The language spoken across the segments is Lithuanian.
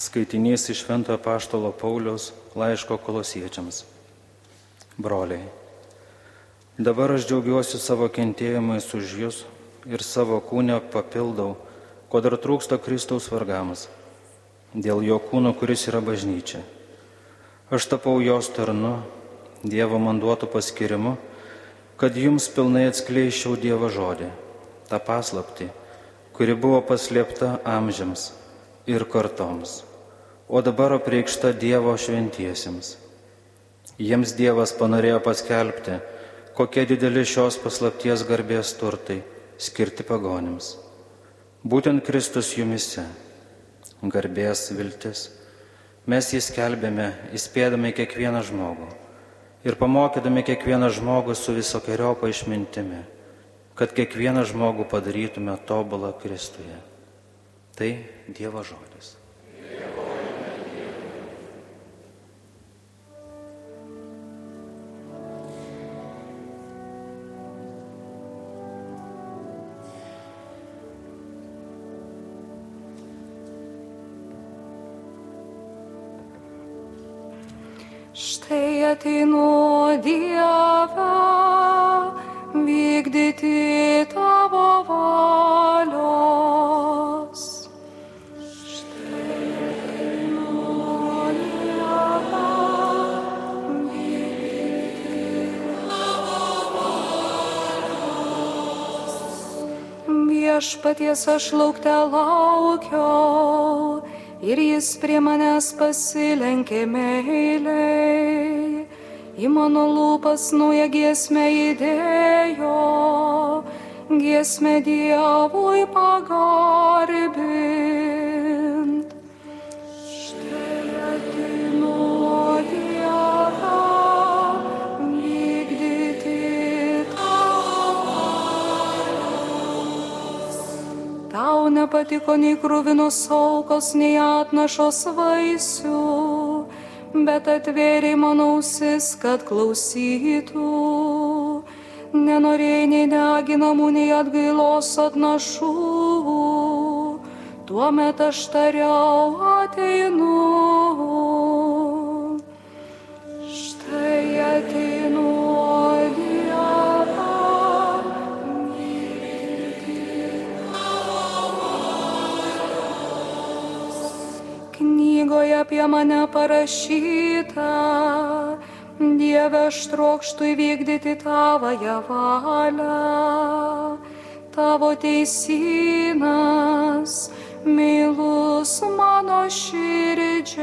Skaitinys iš Šventojo Paštalo Paulius laiško kolosiečiams. Broliai, dabar aš džiaugiuosi savo kentėjimais už jūs ir savo kūnę papildau, ko dar trūksta Kristaus vargams, dėl jo kūno, kuris yra bažnyčia. Aš tapau jos tarnu, Dievo man duotų paskirimu, kad jums pilnai atskleiščiau Dievo žodį, tą paslapti, kuri buvo paslėpta amžiams ir kartoms o dabar apreikšta Dievo šventiesiems. Jiems Dievas panorėjo paskelbti, kokie dideli šios paslapties garbės turtai skirti pagonims. Būtent Kristus jumise, garbės viltis, mes jį skelbėme, įspėdami kiekvieną žmogų ir pamokydami kiekvieną žmogų su visokiojopa išmintimi, kad kiekvieną žmogų padarytume tobulą Kristuje. Tai Dievo žodis. Viešpaties aš laukte laukiau ir jis prie manęs pasilenkė meiliai, į mano lūpas naują giesmę įdėjo, giesmę Dievui pagarbint. Nepatiko nei krūvinos aukos, nei atnašos vaisių, bet atvėrė mano ausis, kad klausytų. Nenorėjai nei deginamų, nei atgailos atnašų. Tuomet aš tariau ateinu. Apie mane parašyta. Dieve, aš trokštų įvykdyti tavąją valią. Tavo teisinas, meilus mano širdžiai.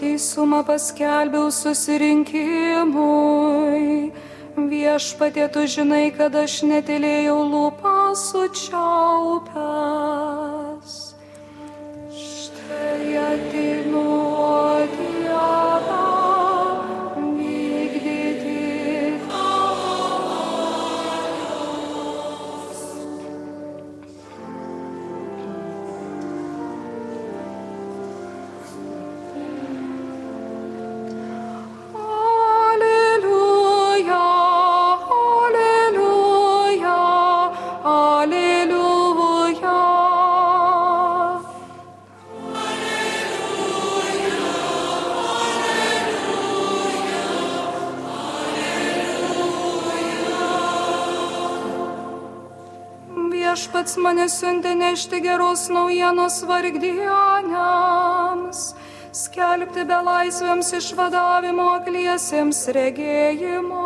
Teisumą paskelbiau susirinkimui. Viešpatie, tu žinai, kad aš netilėjau lūpą sučiaupęs. Viešpats mane siuntė nešti geros naujienos vargdieniams, skelbti belaisvėms išvadavimo akliesiems regėjimo.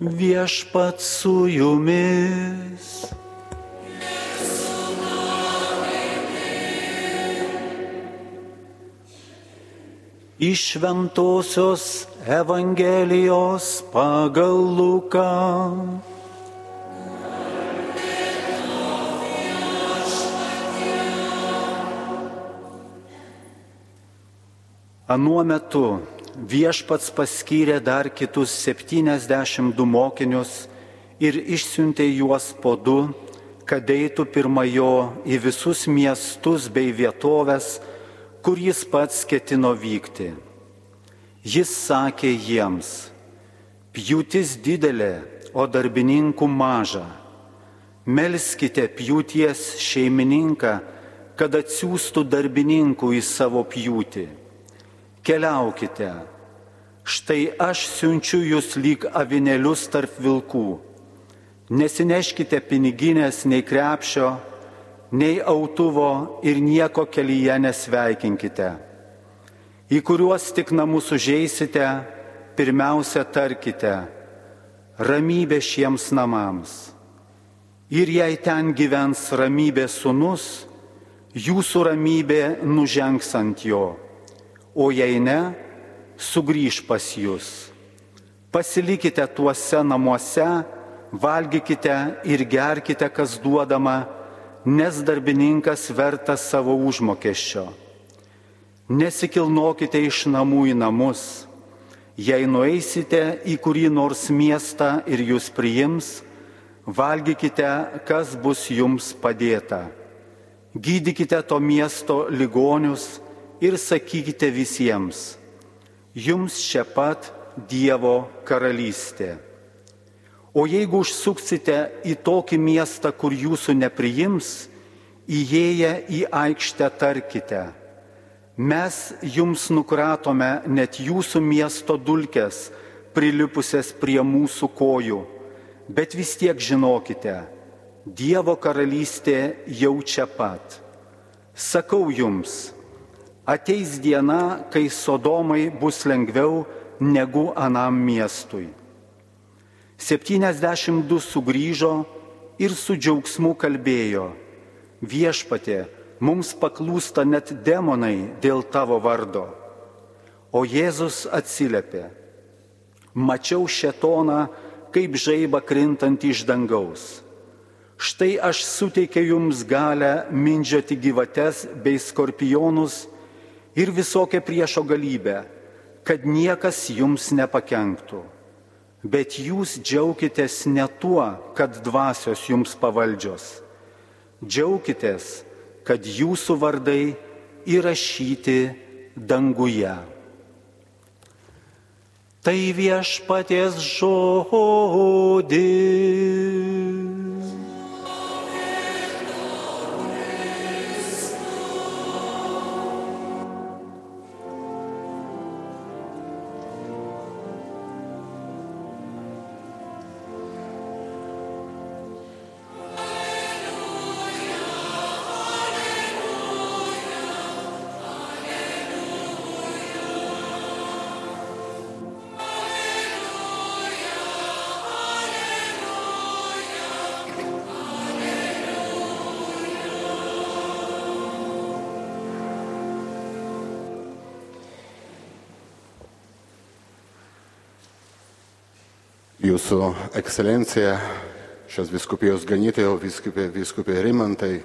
Viešpat su jumis. Iš Šventojios Evangelijos pagal Luką. Anuo metu viešpats paskyrė dar kitus 72 mokinius ir išsiuntė juos po du, kad eitų pirmajo į visus miestus bei vietovės, kur jis pats ketino vykti. Jis sakė jiems, pjūtis didelė, o darbininkų maža. Melskite pjūties šeimininką, kad atsiųstų darbininkų į savo pjūtį keliaukite, štai aš siunčiu jūs lyg avinėlius tarp vilkų. Nesineškite piniginės nei krepšio, nei autuvo ir nieko kelyje nesveikinkite. Į kuriuos tik namus užeisite, pirmiausia tarkite, ramybė šiems namams. Ir jei ten gyvens ramybė sunus, jūsų ramybė nužengs ant jo o jei ne, sugrįž pas jūs. Pasilikite tuose namuose, valgykite ir gerkite, kas duodama, nes darbininkas vertas savo užmokesčio. Nesikilnokite iš namų į namus. Jei nueisite į kurį nors miestą ir jūs priims, valgykite, kas bus jums padėta. Gydykite to miesto ligonius, ir sakykite visiems, jums čia pat Dievo karalystė. O jeigu užsuksite į tokį miestą, kur jūsų nepriims, įėję į aikštę tarkite, mes jums nukratome net jūsų miesto dulkes, prilipusias prie mūsų kojų, bet vis tiek žinokite, Dievo karalystė jau čia pat. Sakau jums, ateis diena, kai Sodomai bus lengviau negu anam miestui. 72 sugrįžo ir su džiaugsmu kalbėjo, viešpatė, mums paklūsta net demonai dėl tavo vardo. O Jėzus atsiliepė, mačiau šetoną kaip žaiba krintant iš dangaus. Štai aš suteikiu jums galę mindžioti gyvates bei skorpionus ir visokią priešo galybę, kad niekas jums nepakenktų. Bet jūs džiaukitės ne tuo, kad dvasios jums pavaldžios. Džiaukitės, kad jūsų vardai įrašyti danguje. Tai viešpaties žodis. Jūsų ekscelencija, šios viskupijos ganytojo, viskupė, viskupė Rimantai,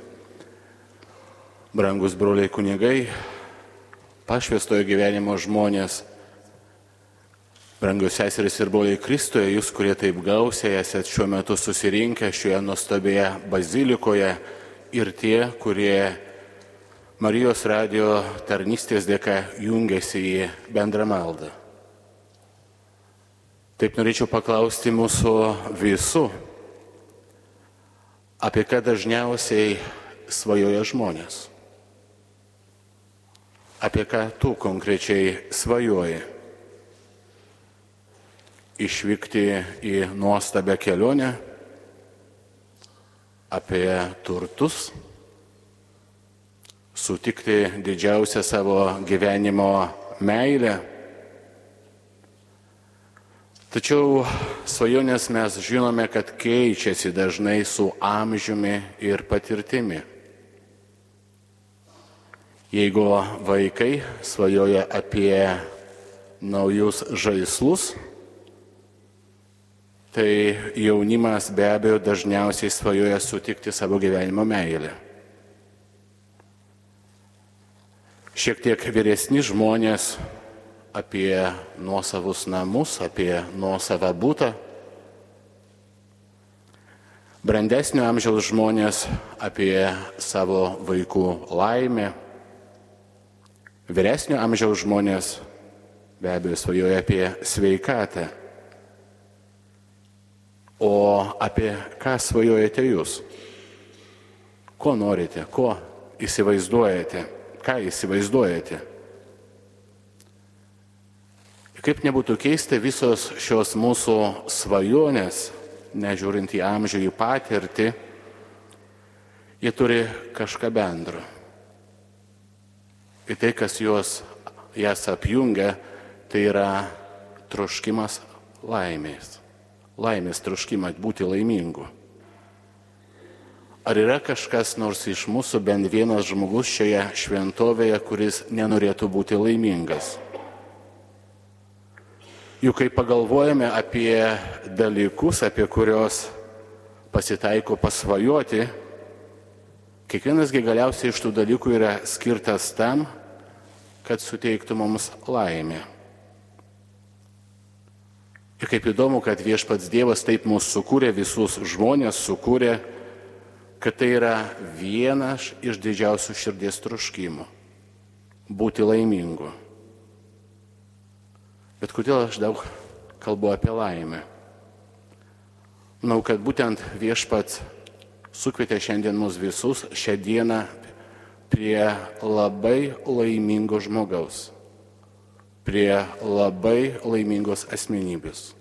brangus broliai kunigai, pašvestojo gyvenimo žmonės, brangus seseris ir broliai Kristoje, jūs, kurie taip gausiai esate šiuo metu susirinkę šioje nuostabėje bazilikoje ir tie, kurie Marijos radio tarnystės dėka jungiasi į bendrą maldą. Taip norėčiau paklausti mūsų visų, apie ką dažniausiai svajoja žmonės. Apie ką tu konkrečiai svajoji? Išvykti į nuostabę kelionę, apie turtus, sutikti didžiausią savo gyvenimo meilę Tačiau svajonės mes žinome, kad keičiasi dažnai su amžiumi ir patirtimi. Jeigu vaikai svajoja apie naujus žaislus, tai jaunimas be abejo dažniausiai svajoja sutikti savo gyvenimo meilę. Šiek tiek vyresni žmonės apie nuosavus namus, apie nuosavą būtą. Brandesnio amžiaus žmonės apie savo vaikų laimę. Vyresnio amžiaus žmonės be abejo svajoja apie sveikatą. O apie ką svajojate jūs? Ko norite, ko įsivaizduojate? ką įsivaizduojate. Kaip nebūtų keista, visos šios mūsų svajonės, nežiūrint į amžių, į patirtį, jie turi kažką bendro. Ir tai, kas juos jas apjungia, tai yra troškimas laimės. Laimės troškimas būti laimingu. Ar yra kažkas nors iš mūsų bent vienas žmogus šioje šventovėje, kuris nenorėtų būti laimingas? Juk kai pagalvojame apie dalykus, apie kurios pasitaiko pasvajoti, kiekvienasgi galiausiai iš tų dalykų yra skirtas tam, kad suteiktų mums laimę. Ir kaip įdomu, kad viešpats Dievas taip mūsų sukūrė, visus žmonės sukūrė, kad tai yra vienas iš didžiausių širdies troškimų - būti laimingu. Bet kodėl aš daug kalbu apie laimę? Manau, kad būtent viešpats sukvietė šiandien mus visus šią dieną prie labai laimingo žmogaus, prie labai laimingos asmenybės.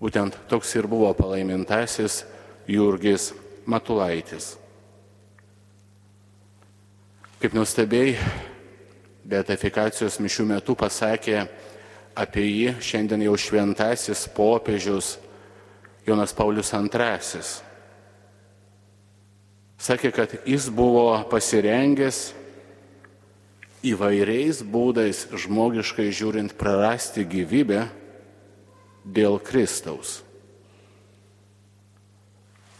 Būtent toks ir buvo palaimintasis Jurgis Matulaitis. Kaip nustebiai, beatifikacijos mišių metu pasakė apie jį šiandien jau šventasis popiežius Jonas Paulius II. Sakė, kad jis buvo pasirengęs įvairiais būdais žmogiškai žiūrint prarasti gyvybę dėl Kristaus.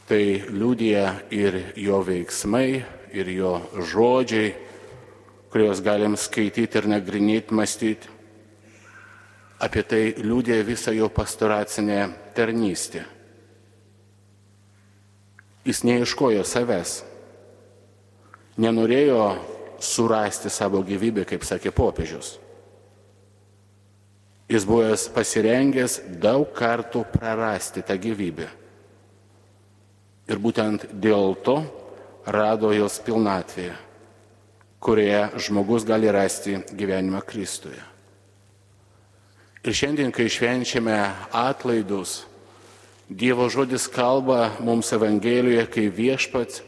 Tai liūdija ir jo veiksmai, ir jo žodžiai, kuriuos galim skaityti ir nagrinėti, mąstyti. Apie tai liūdė visa jo pastoracinė tarnystė. Jis neieškojo savęs, nenorėjo surasti savo gyvybę, kaip sakė popiežius. Jis buvęs pasirengęs daug kartų prarasti tą gyvybę. Ir būtent dėl to rado jos pilnatvėje, kurioje žmogus gali rasti gyvenimą Kristuje. Ir šiandien, kai švenčiame atlaidus, Dievo žodis kalba mums Evangelijoje, kai viešpats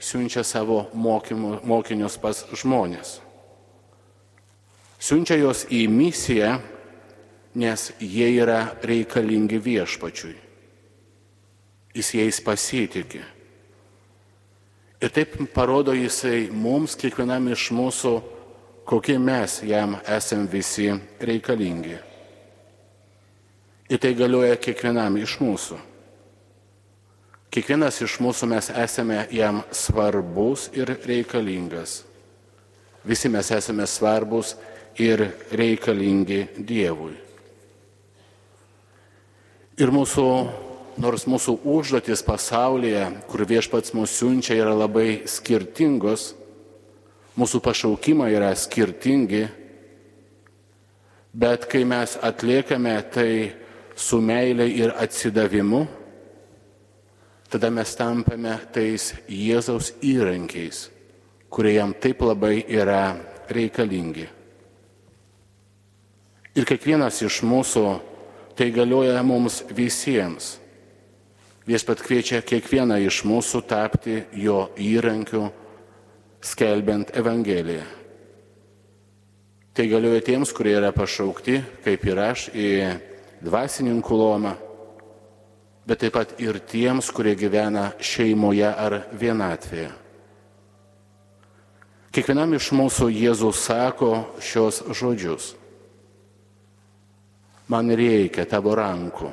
siunčia savo mokymu, mokinius pas žmonės. Siunčia juos į misiją, nes jie yra reikalingi viešpačiui jis jais pasitikė. Ir taip parodo jisai mums, kiekvienam iš mūsų, kokie mes jam esam visi reikalingi. Ir tai galioja kiekvienam iš mūsų. Kiekvienas iš mūsų mes esame jam svarbus ir reikalingas. Visi mes esame svarbus ir reikalingi Dievui. Ir mūsų nors mūsų užduotis pasaulyje, kur viešpats mūsų siunčia, yra labai skirtingos, mūsų pašaukimai yra skirtingi, bet kai mes atliekame tai su meilė ir atsidavimu, tada mes tampame tais Jėzaus įrankiais, kurie jam taip labai yra reikalingi. Ir kiekvienas iš mūsų tai galioja mums visiems Viešpat kviečia kiekvieną iš mūsų tapti jo įrankiu, skelbiant Evangeliją. Tai galioja tiems, kurie yra pašaukti, kaip ir aš, į dvasininkų lomą, bet taip pat ir tiems, kurie gyvena šeimoje ar vienatvėje. Kiekvienam iš mūsų Jėzus sako šios žodžius. Man reikia tavo rankų,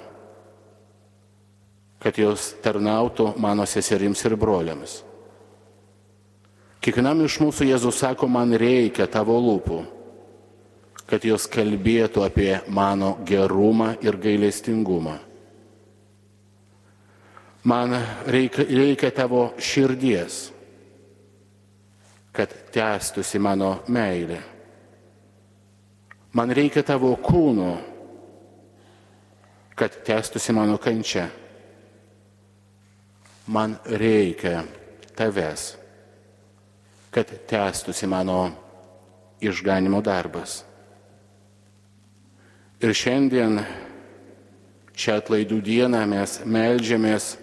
kad jos tarnautų mano seserims ir broliams. Kiekvienam iš mūsų Jėzus sako, man reikia tavo lūpų, kad jos kalbėtų apie mano gerumą ir gailestingumą. Man reikia, reikia tavo širdies, kad tęstųsi mano meilė. Man reikia tavo kūno, kad tęstųsi mano kančia. Man reikia tavęs, kad tęstųsi mano išganimo darbas. Ir šiandien, šią atlaidų dieną mes melžiamės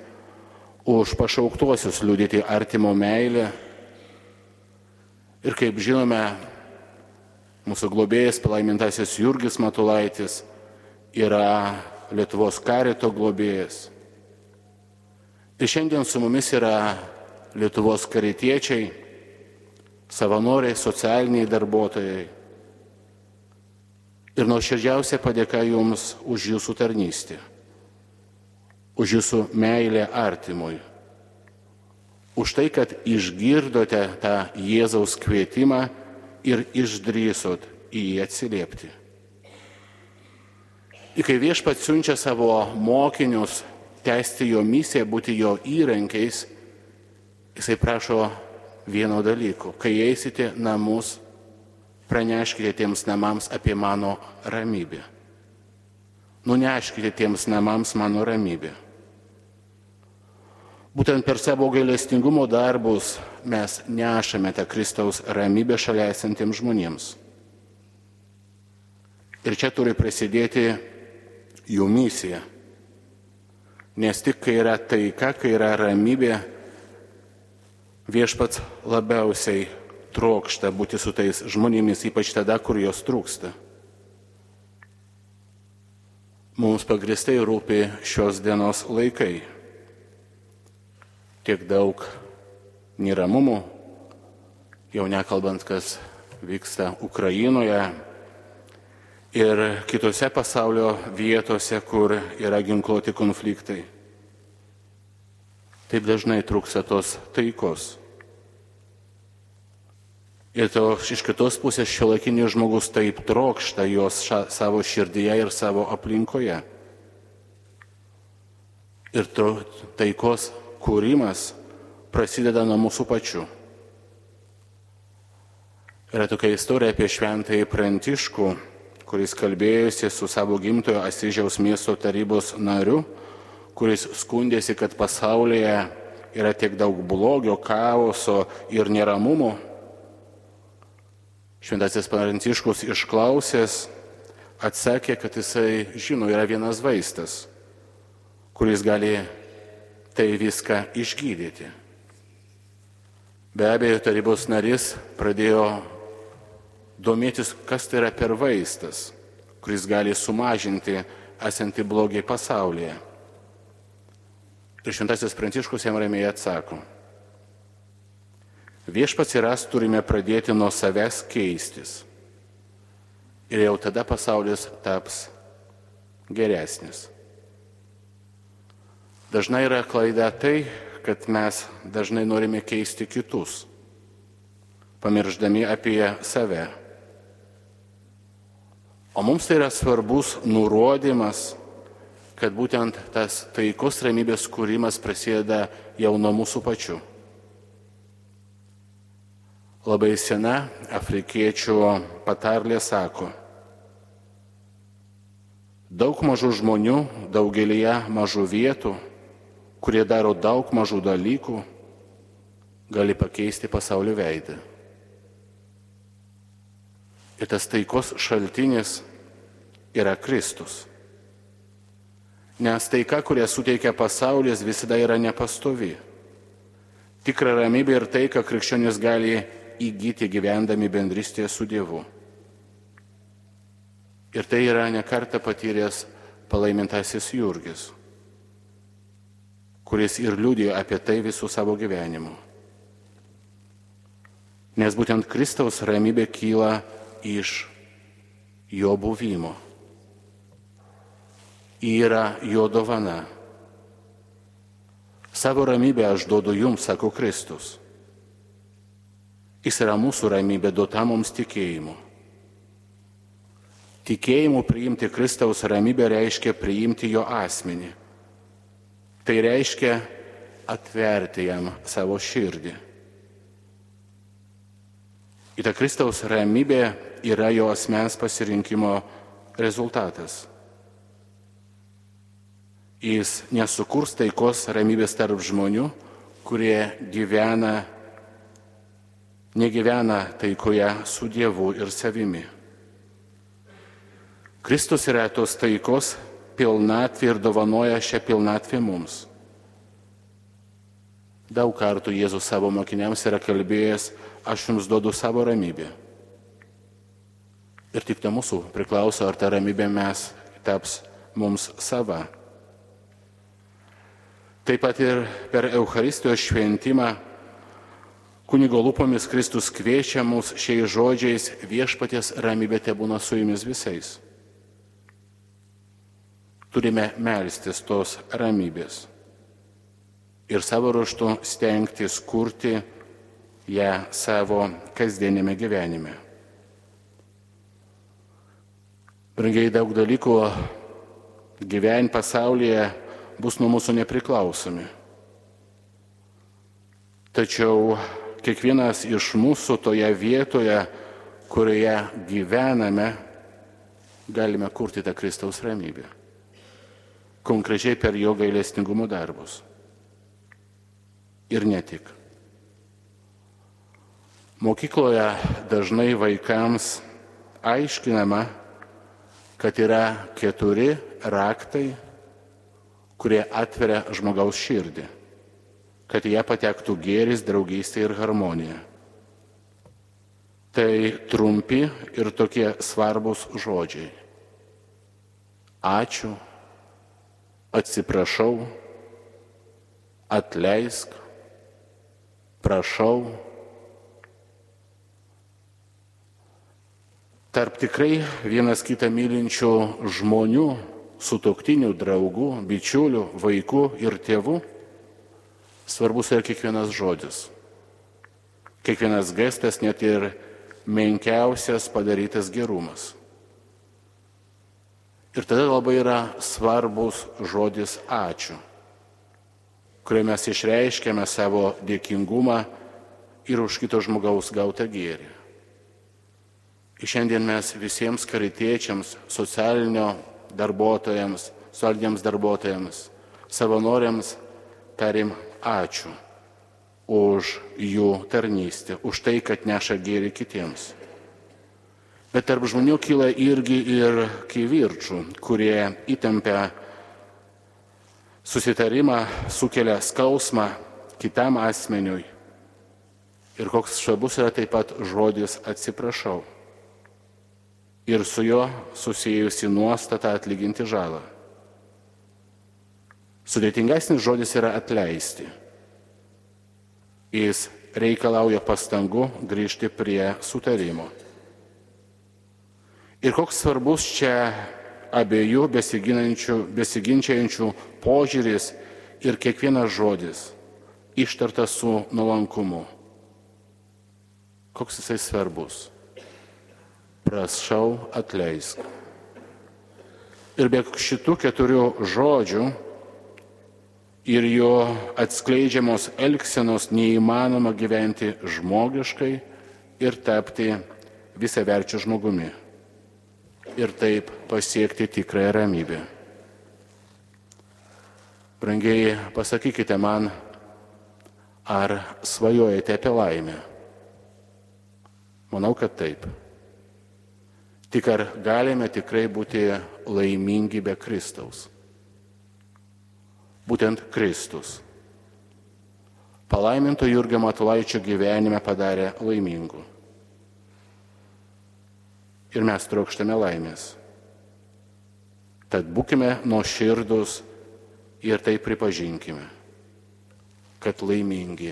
už pašauktuosius liudyti artimo meilę Ir kaip žinome, mūsų globėjas, palaimintasis Jurgis Matulaitis, yra Lietuvos karito globėjas. Ir šiandien su mumis yra Lietuvos karitiečiai, savanoriai, socialiniai darbuotojai. Ir nuoširdžiausia padėka Jums už Jūsų tarnystę, už Jūsų meilę artimui už tai, kad išgirdote tą Jėzaus kvietimą ir išdrysot į jį atsiliepti. Ir kai viešpats siunčia savo mokinius tęsti jo misiją, būti jo įrankiais, jisai prašo vieno dalyko. Kai eisite namus, praneškite tiems namams apie mano ramybę. Nuneškite tiems namams mano ramybę. Būtent per savo gailestingumo darbus mes nešame tą Kristaus ramybę šalia esantiems žmonėms. Ir čia turi prasidėti jų misija. Nes tik kai yra taika, kai yra ramybė, viešpats labiausiai trokšta būti su tais žmonėmis, ypač tada, kur jos trūksta. Mums pagristai rūpi šios dienos laikai tiek daug neramumų, jau nekalbant, kas vyksta Ukrainoje ir kitose pasaulio vietose, kur yra ginkluoti konfliktai. Taip dažnai trūksta tos taikos. Ir to iš kitos pusės šiuolaikinis žmogus taip trokšta jos ša, savo širdyje ir savo aplinkoje. Ir to taikos kūrimas prasideda nuo mūsų pačių. Yra tokia istorija apie šventąjį Prantiškų, kuris kalbėjosi su savo gimtojo Asižiaus miesto tarybos nariu, kuris skundėsi, kad pasaulyje yra tiek daug blogio, chaoso ir neramumo. Šventasis Pranciškus išklausęs atsakė, kad jisai žino, yra vienas vaistas, kuris gali tai viską išgydyti. Be abejo, tarybos narys pradėjo domėtis, kas tai yra per vaistas, kuris gali sumažinti esantį blogį pasaulyje. Ir šventasis Pranciškus jam ramiai atsako. Viešpats ir aš turime pradėti nuo savęs keistis. Ir jau tada pasaulis taps geresnis. Dažnai yra klaida tai, kad mes dažnai norime keisti kitus, pamirždami apie save. O mums tai yra svarbus nurodymas, kad būtent tas taikos ramybės kūrimas prasideda jau nuo mūsų pačių. Labai sena afrikiečių patarlė sako, daug mažų žmonių daugelįje mažų vietų kurie daro daug mažų dalykų, gali pakeisti pasaulio veidą. Ir tas taikos šaltinis yra Kristus. Nes taika, kurią suteikia pasaulis, visada yra nepastovi. Tikra ramybė ir taika krikščionis gali įgyti gyvendami bendrystėje su Dievu. Ir tai yra nekarta patyręs palaimintasis Jurgis kuris ir liūdėjo apie tai visų savo gyvenimu. Nes būtent Kristaus ramybė kyla iš jo buvimo. Yra jo dovana. Savo ramybę aš duodu jums, sako Kristus. Jis yra mūsų ramybė duota mums tikėjimu. Tikėjimu priimti Kristaus ramybę reiškia priimti jo asmenį. Tai reiškia atverti jam savo širdį. Į tą Kristaus ramybę yra jo asmens pasirinkimo rezultatas. Jis nesukurs taikos ramybės tarp žmonių, kurie gyvena, negyvena taikoje su Dievu ir savimi. Kristus yra tos taikos pilnatvė ir dovanoja šią pilnatvę mums. Daug kartų Jėzus savo mokiniams yra kalbėjęs, aš jums duodu savo ramybę. Ir tik tai mūsų priklauso, ar ta ramybė mes taps mums sava. Taip pat ir per Euharistijos šventimą kunigo lūpomis Kristus kviečia mus šiais žodžiais viešpaties ramybė te būna su jumis visais. Turime melstis tos ramybės ir savo ruoštų stengtis kurti ją savo kasdienėme gyvenime. Brangiai daug dalykų gyventi pasaulyje bus nuo mūsų nepriklausomi. Tačiau kiekvienas iš mūsų toje vietoje, kurioje gyvename, galime kurti tą Kristaus ramybę. Konkrečiai per jo gailestingumo darbus. Ir ne tik. Mokykloje dažnai vaikams aiškinama, kad yra keturi raktai kurie atveria žmogaus širdį, kad jie patektų gėris, draugystė ir harmonija. Tai trumpi ir tokie svarbus žodžiai. Ačiū, atsiprašau, atleisk, prašau. Tarp tikrai vienas kitą mylinčių žmonių sutoktinių, draugų, bičiulių, vaikų ir tėvų, svarbus yra kiekvienas žodis. Kiekvienas gestas, net ir menkiausias padarytas gerumas. Ir tada labai yra svarbus žodis ačiū, kuriuo mes išreiškiame savo dėkingumą ir už kito žmogaus gautą gėrį. Ir šiandien mes visiems karitiečiams, socialinio darbuotojams, solidiems darbuotojams, savanoriams tarim ačiū už jų tarnystę, už tai, kad neša gėri kitiems. Bet tarp žmonių kyla irgi ir kivirčių, kurie įtempia susitarimą, sukelia skausmą kitam asmeniui. Ir koks švabus yra taip pat žodis atsiprašau ir su juo susijusi nuostata atlyginti žalą. Sudėtingesnis žodis yra atleisti. Jis reikalauja pastangų grįžti prie sutarimo. Ir koks svarbus čia abiejų besiginčiančių požiūris ir kiekvienas žodis ištartas su nuolankumu. Koks jisai svarbus prašau atleisk. Ir be šitų keturių žodžių ir jo atskleidžiamos elgsenos neįmanoma gyventi žmogiškai ir tapti visaverčiu žmogumi. Ir taip pasiekti tikrąją ramybę. Brangiai, pasakykite man, ar svajojate apie laimę? Manau, kad taip. Tik ar galime tikrai būti laimingi be Kristaus? Būtent Kristus. Palaiminto Jurgio Matulaičio gyvenime padarė laimingų. Ir mes trokštame laimės. Tad būkime nuoširdus ir tai pripažinkime, kad laimingi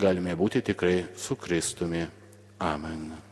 galime būti tikrai su Kristumi. Amen.